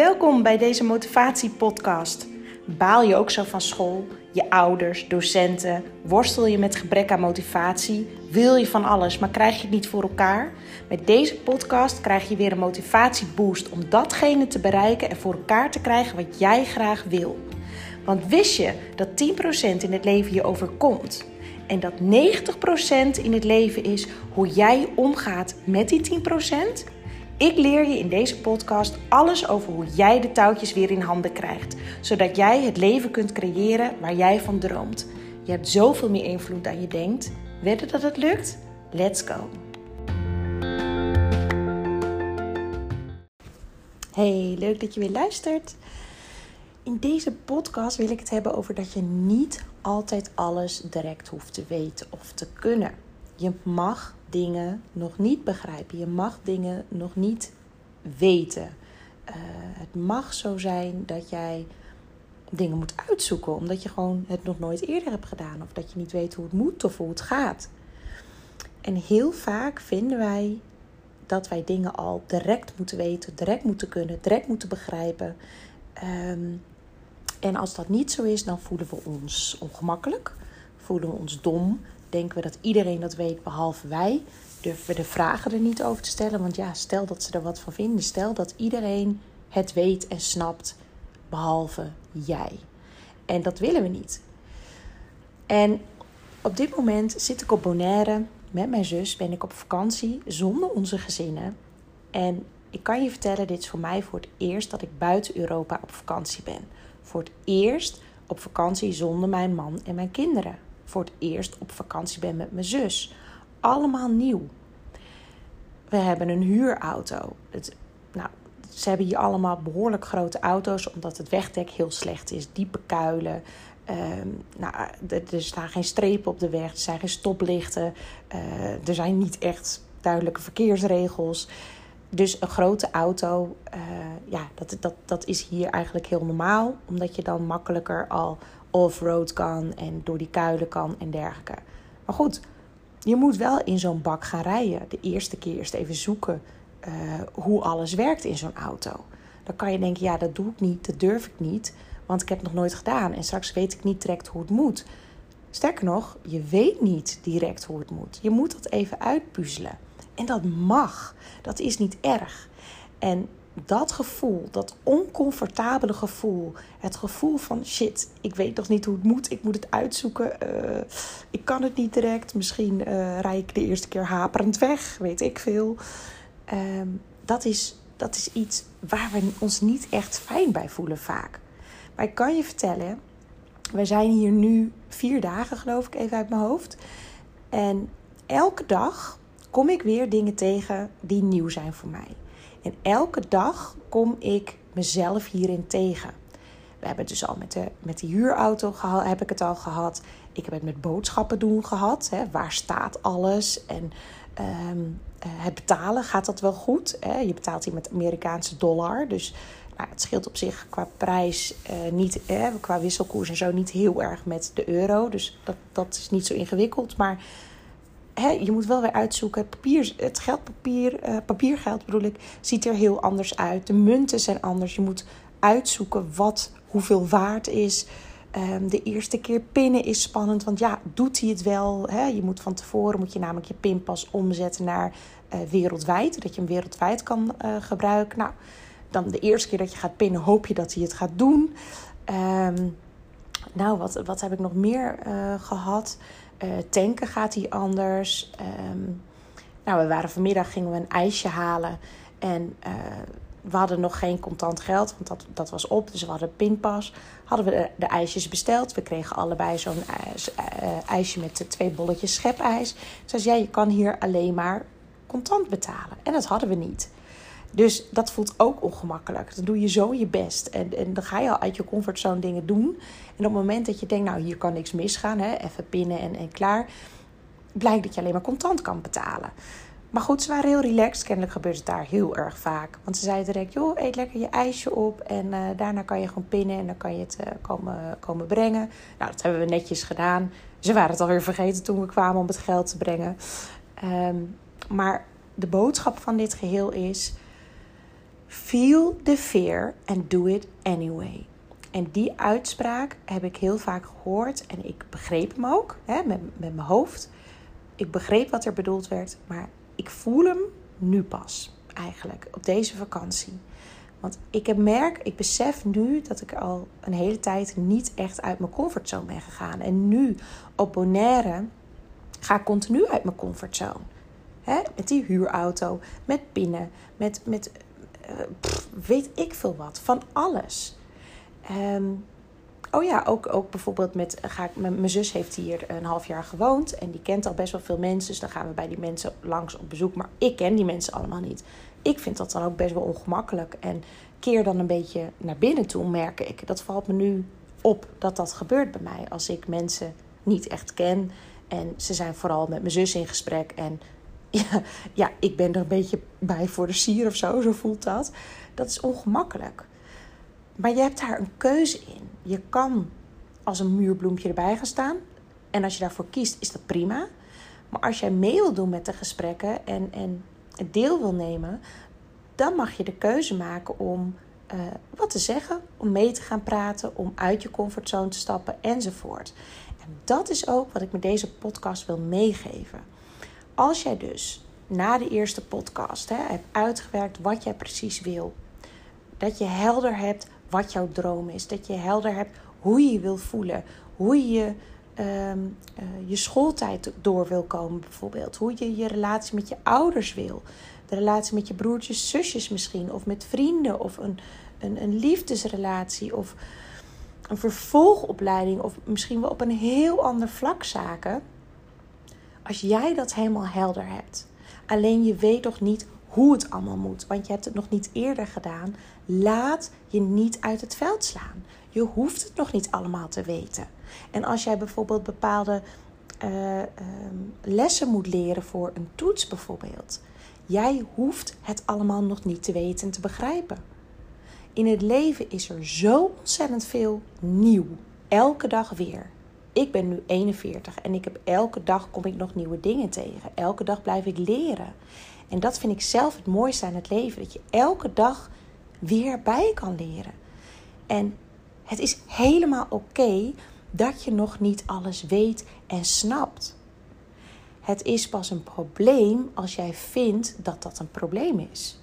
Welkom bij deze motivatiepodcast. Baal je ook zo van school, je ouders, docenten? Worstel je met gebrek aan motivatie? Wil je van alles, maar krijg je het niet voor elkaar? Met deze podcast krijg je weer een motivatieboost om datgene te bereiken en voor elkaar te krijgen wat jij graag wil. Want wist je dat 10% in het leven je overkomt? En dat 90% in het leven is hoe jij omgaat met die 10%? Ik leer je in deze podcast alles over hoe jij de touwtjes weer in handen krijgt, zodat jij het leven kunt creëren waar jij van droomt. Je hebt zoveel meer invloed dan je denkt. Wedden dat het lukt? Let's go! Hey, leuk dat je weer luistert. In deze podcast wil ik het hebben over dat je niet altijd alles direct hoeft te weten of te kunnen. Je mag dingen nog niet begrijpen. Je mag dingen nog niet weten. Uh, het mag zo zijn dat jij dingen moet uitzoeken, omdat je gewoon het nog nooit eerder hebt gedaan, of dat je niet weet hoe het moet of hoe het gaat. En heel vaak vinden wij dat wij dingen al direct moeten weten, direct moeten kunnen, direct moeten begrijpen. Um, en als dat niet zo is, dan voelen we ons ongemakkelijk, voelen we ons dom, denken we dat iedereen dat weet behalve wij. Durven we de vragen er niet over te stellen. Want ja, stel dat ze er wat van vinden. Stel dat iedereen het weet en snapt behalve jij. En dat willen we niet. En op dit moment zit ik op Bonaire met mijn zus. Ben ik op vakantie zonder onze gezinnen. En ik kan je vertellen, dit is voor mij voor het eerst dat ik buiten Europa op vakantie ben. Voor het eerst op vakantie zonder mijn man en mijn kinderen voor het eerst op vakantie ben met mijn zus. Allemaal nieuw. We hebben een huurauto. Het, nou, ze hebben hier allemaal behoorlijk grote auto's, omdat het wegdek heel slecht is. Diepe kuilen. Um, nou, er staan geen strepen op de weg, er zijn geen stoplichten. Uh, er zijn niet echt duidelijke verkeersregels. Dus een grote auto, uh, ja, dat, dat, dat is hier eigenlijk heel normaal. Omdat je dan makkelijker al off-road kan en door die kuilen kan en dergelijke. Maar goed, je moet wel in zo'n bak gaan rijden. De eerste keer eerst even zoeken uh, hoe alles werkt in zo'n auto. Dan kan je denken, ja, dat doe ik niet, dat durf ik niet, want ik heb het nog nooit gedaan en straks weet ik niet direct hoe het moet. Sterker nog, je weet niet direct hoe het moet. Je moet dat even uitpuzzelen. En dat mag. Dat is niet erg. En dat gevoel, dat oncomfortabele gevoel, het gevoel van shit, ik weet nog niet hoe het moet, ik moet het uitzoeken, uh, ik kan het niet direct, misschien uh, rij ik de eerste keer haperend weg, weet ik veel. Uh, dat, is, dat is iets waar we ons niet echt fijn bij voelen vaak. Maar ik kan je vertellen, wij zijn hier nu vier dagen geloof ik even uit mijn hoofd. En elke dag kom ik weer dingen tegen die nieuw zijn voor mij. En elke dag kom ik mezelf hierin tegen. We hebben het dus al met, de, met die huurauto gehad, heb ik het al gehad. Ik heb het met boodschappen doen gehad. Hè. Waar staat alles? En ehm, eh, het betalen, gaat dat wel goed? Hè? Je betaalt hier met Amerikaanse dollar. Dus nou, het scheelt op zich qua prijs uh, niet, qua wisselkoers en zo niet heel erg met de euro. Dus dat, dat is niet zo ingewikkeld. Maar je moet wel weer uitzoeken. Papier, het geldpapier, uh, papiergeld bedoel ik, ziet er heel anders uit. De munten zijn anders. Je moet uitzoeken wat hoeveel waard is. Um, de eerste keer pinnen is spannend, want ja, doet hij het wel? Hè? Je moet van tevoren moet je namelijk je pinpas omzetten naar uh, wereldwijd, dat je hem wereldwijd kan uh, gebruiken. Nou, dan de eerste keer dat je gaat pinnen, hoop je dat hij het gaat doen. Um, nou, wat, wat heb ik nog meer gehad? Uh, tanken gaat hij anders. Um, nou, we waren vanmiddag gingen we een ijsje halen. En uh, we hadden nog geen contant geld, want dat, dat was op. Dus we hadden pinpas. Hadden we de, ijsjes besteld. We kregen allebei zo'n uh, ijsje met twee bolletjes schepijs. Dus ja, je kan hier alleen maar contant betalen. En dat hadden we niet. Dus dat voelt ook ongemakkelijk. Dan doe je zo je best. En, en dan ga je al uit je comfortzone dingen doen. En op het moment dat je denkt, nou hier kan niks misgaan, hè, even pinnen en, en klaar. Blijkt dat je alleen maar contant kan betalen. Maar goed, ze waren heel relaxed. Kennelijk gebeurt het daar heel erg vaak. Want ze zeiden direct, joh, eet lekker je ijsje op. En uh, daarna kan je gewoon pinnen en dan kan je het uh, komen, komen brengen. Nou, dat hebben we netjes gedaan. Ze waren het alweer vergeten toen we kwamen om het geld te brengen. Um, maar de boodschap van dit geheel is Feel the fear and do it anyway. En die uitspraak heb ik heel vaak gehoord en ik begreep hem ook hè, met, met mijn hoofd. Ik begreep wat er bedoeld werd, maar ik voel hem nu pas eigenlijk op deze vakantie. Want ik merk, ik besef nu dat ik al een hele tijd niet echt uit mijn comfortzone ben gegaan. En nu op Bonaire ga ik continu uit mijn comfortzone. Hè? Met die huurauto, met pinnen, met, met uh, weet ik veel wat, van alles. Um, oh ja, ook, ook bijvoorbeeld met, ga ik, mijn zus heeft hier een half jaar gewoond en die kent al best wel veel mensen. Dus dan gaan we bij die mensen langs op bezoek. Maar ik ken die mensen allemaal niet. Ik vind dat dan ook best wel ongemakkelijk. En keer dan een beetje naar binnen toe, merk ik. Dat valt me nu op dat dat gebeurt bij mij. Als ik mensen niet echt ken en ze zijn vooral met mijn zus in gesprek. En ja, ja ik ben er een beetje bij voor de sier of zo, zo voelt dat. Dat is ongemakkelijk. Maar je hebt daar een keuze in. Je kan als een muurbloempje erbij gaan staan. En als je daarvoor kiest, is dat prima. Maar als jij mee wil doen met de gesprekken en, en deel wil nemen, dan mag je de keuze maken om uh, wat te zeggen, om mee te gaan praten, om uit je comfortzone te stappen enzovoort. En dat is ook wat ik met deze podcast wil meegeven. Als jij dus na de eerste podcast hè, hebt uitgewerkt wat jij precies wil, dat je helder hebt wat jouw droom is, dat je helder hebt hoe je je wil voelen, hoe je uh, je schooltijd door wil komen, bijvoorbeeld, hoe je je relatie met je ouders wil, de relatie met je broertjes, zusjes misschien, of met vrienden, of een, een, een liefdesrelatie, of een vervolgopleiding, of misschien wel op een heel ander vlak zaken. Als jij dat helemaal helder hebt, alleen je weet nog niet hoe het allemaal moet, want je hebt het nog niet eerder gedaan, laat je niet uit het veld slaan. Je hoeft het nog niet allemaal te weten. En als jij bijvoorbeeld bepaalde uh, lessen moet leren voor een toets, bijvoorbeeld, jij hoeft het allemaal nog niet te weten en te begrijpen. In het leven is er zo ontzettend veel nieuw. Elke dag weer. Ik ben nu 41 en ik heb elke dag kom ik nog nieuwe dingen tegen. Elke dag blijf ik leren. En dat vind ik zelf het mooiste aan het leven. Dat je elke dag weer bij kan leren. En het is helemaal oké dat je nog niet alles weet en snapt. Het is pas een probleem als jij vindt dat dat een probleem is.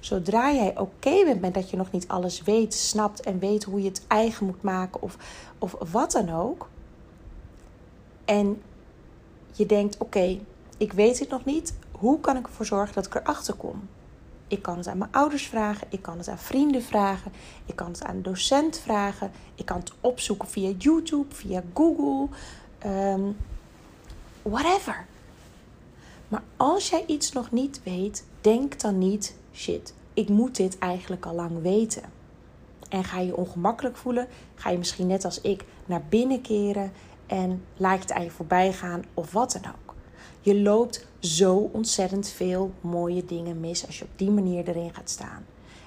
Zodra jij oké bent met dat je nog niet alles weet, snapt en weet hoe je het eigen moet maken of, of wat dan ook. En je denkt: oké, ik weet het nog niet. Hoe kan ik ervoor zorgen dat ik erachter kom? Ik kan het aan mijn ouders vragen, ik kan het aan vrienden vragen, ik kan het aan een docent vragen, ik kan het opzoeken via YouTube, via Google, um, whatever. Maar als jij iets nog niet weet, denk dan niet: shit, ik moet dit eigenlijk al lang weten. En ga je ongemakkelijk voelen, ga je misschien net als ik naar binnen keren en laat het aan je voorbij gaan of wat dan ook. Je loopt zo ontzettend veel mooie dingen mis als je op die manier erin gaat staan.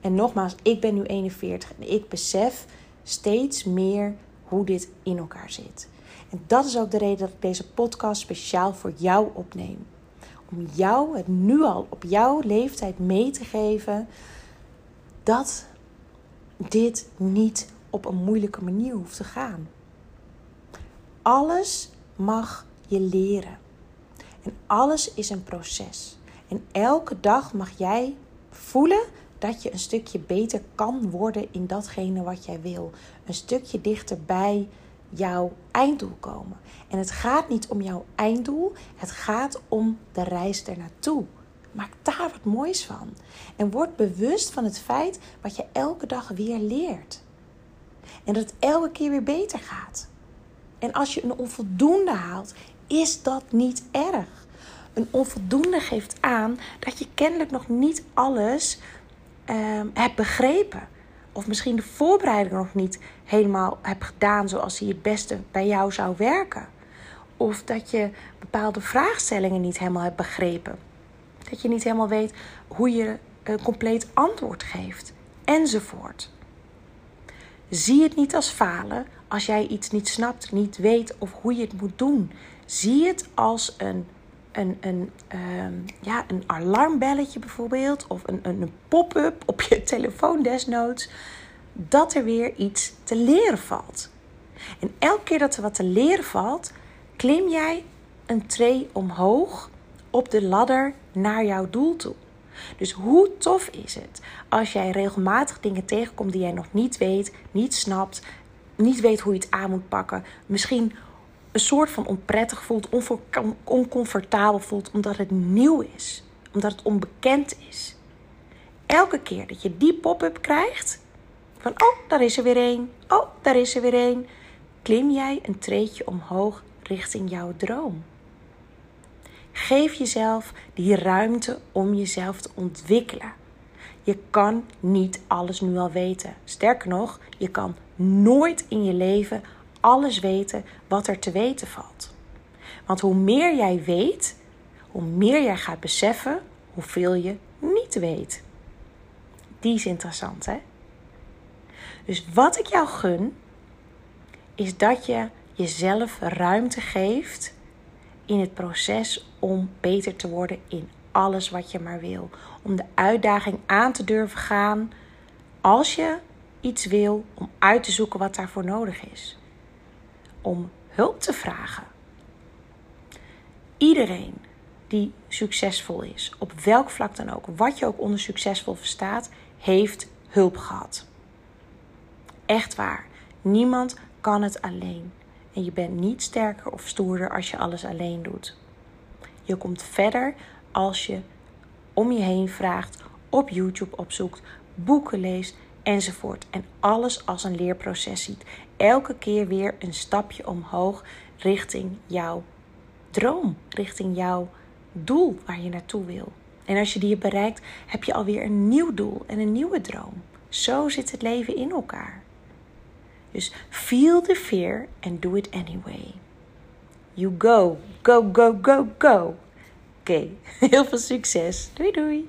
En nogmaals, ik ben nu 41 en ik besef steeds meer hoe dit in elkaar zit. En dat is ook de reden dat ik deze podcast speciaal voor jou opneem. Om jou het nu al op jouw leeftijd mee te geven dat dit niet op een moeilijke manier hoeft te gaan. Alles mag je leren. En alles is een proces. En elke dag mag jij voelen dat je een stukje beter kan worden in datgene wat jij wil. Een stukje dichter bij jouw einddoel komen. En het gaat niet om jouw einddoel, het gaat om de reis ernaartoe. Maak daar wat moois van. En word bewust van het feit wat je elke dag weer leert. En dat het elke keer weer beter gaat. En als je een onvoldoende haalt, is dat niet erg. Een onvoldoende geeft aan dat je kennelijk nog niet alles um, hebt begrepen. Of misschien de voorbereiding nog niet helemaal hebt gedaan zoals die het beste bij jou zou werken. Of dat je bepaalde vraagstellingen niet helemaal hebt begrepen. Dat je niet helemaal weet hoe je een compleet antwoord geeft. Enzovoort. Zie het niet als falen als jij iets niet snapt, niet weet of hoe je het moet doen. Zie het als een een, een, ehm, ja, een alarmbelletje bijvoorbeeld, of een, een, een pop-up op je telefoon desnoods, dat er weer iets te leren valt. En elke keer dat er wat te leren valt, klim jij een tree omhoog op de ladder naar jouw doel toe. Dus hoe tof is het als jij regelmatig dingen tegenkomt die jij nog niet weet, niet snapt, niet weet hoe je het aan moet pakken, misschien een soort van onprettig voelt, oncomfortabel voelt, omdat het nieuw is, omdat het onbekend is. Elke keer dat je die pop-up krijgt, van oh, daar is er weer één, oh, daar is er weer één, klim jij een treetje omhoog richting jouw droom. Geef jezelf die ruimte om jezelf te ontwikkelen. Je kan niet alles nu al weten. Sterker nog, je kan nooit in je leven alles weten wat er te weten valt. Want hoe meer jij weet, hoe meer jij gaat beseffen hoeveel je niet weet. Die is interessant, hè? Dus wat ik jou gun, is dat je jezelf ruimte geeft in het proces om beter te worden in alles wat je maar wil. Om de uitdaging aan te durven gaan als je iets wil, om uit te zoeken wat daarvoor nodig is. Om hulp te vragen. Iedereen die succesvol is, op welk vlak dan ook, wat je ook onder succesvol verstaat, heeft hulp gehad. Echt waar. Niemand kan het alleen. En je bent niet sterker of stoerder als je alles alleen doet. Je komt verder als je om je heen vraagt, op YouTube opzoekt, boeken leest enzovoort. En alles als een leerproces ziet. Elke keer weer een stapje omhoog richting jouw droom, richting jouw doel waar je naartoe wil. En als je die bereikt, heb je alweer een nieuw doel en een nieuwe droom. Zo zit het leven in elkaar. Dus feel the fear and do it anyway. You go, go, go, go, go. Oké, heel veel succes. Doei doei.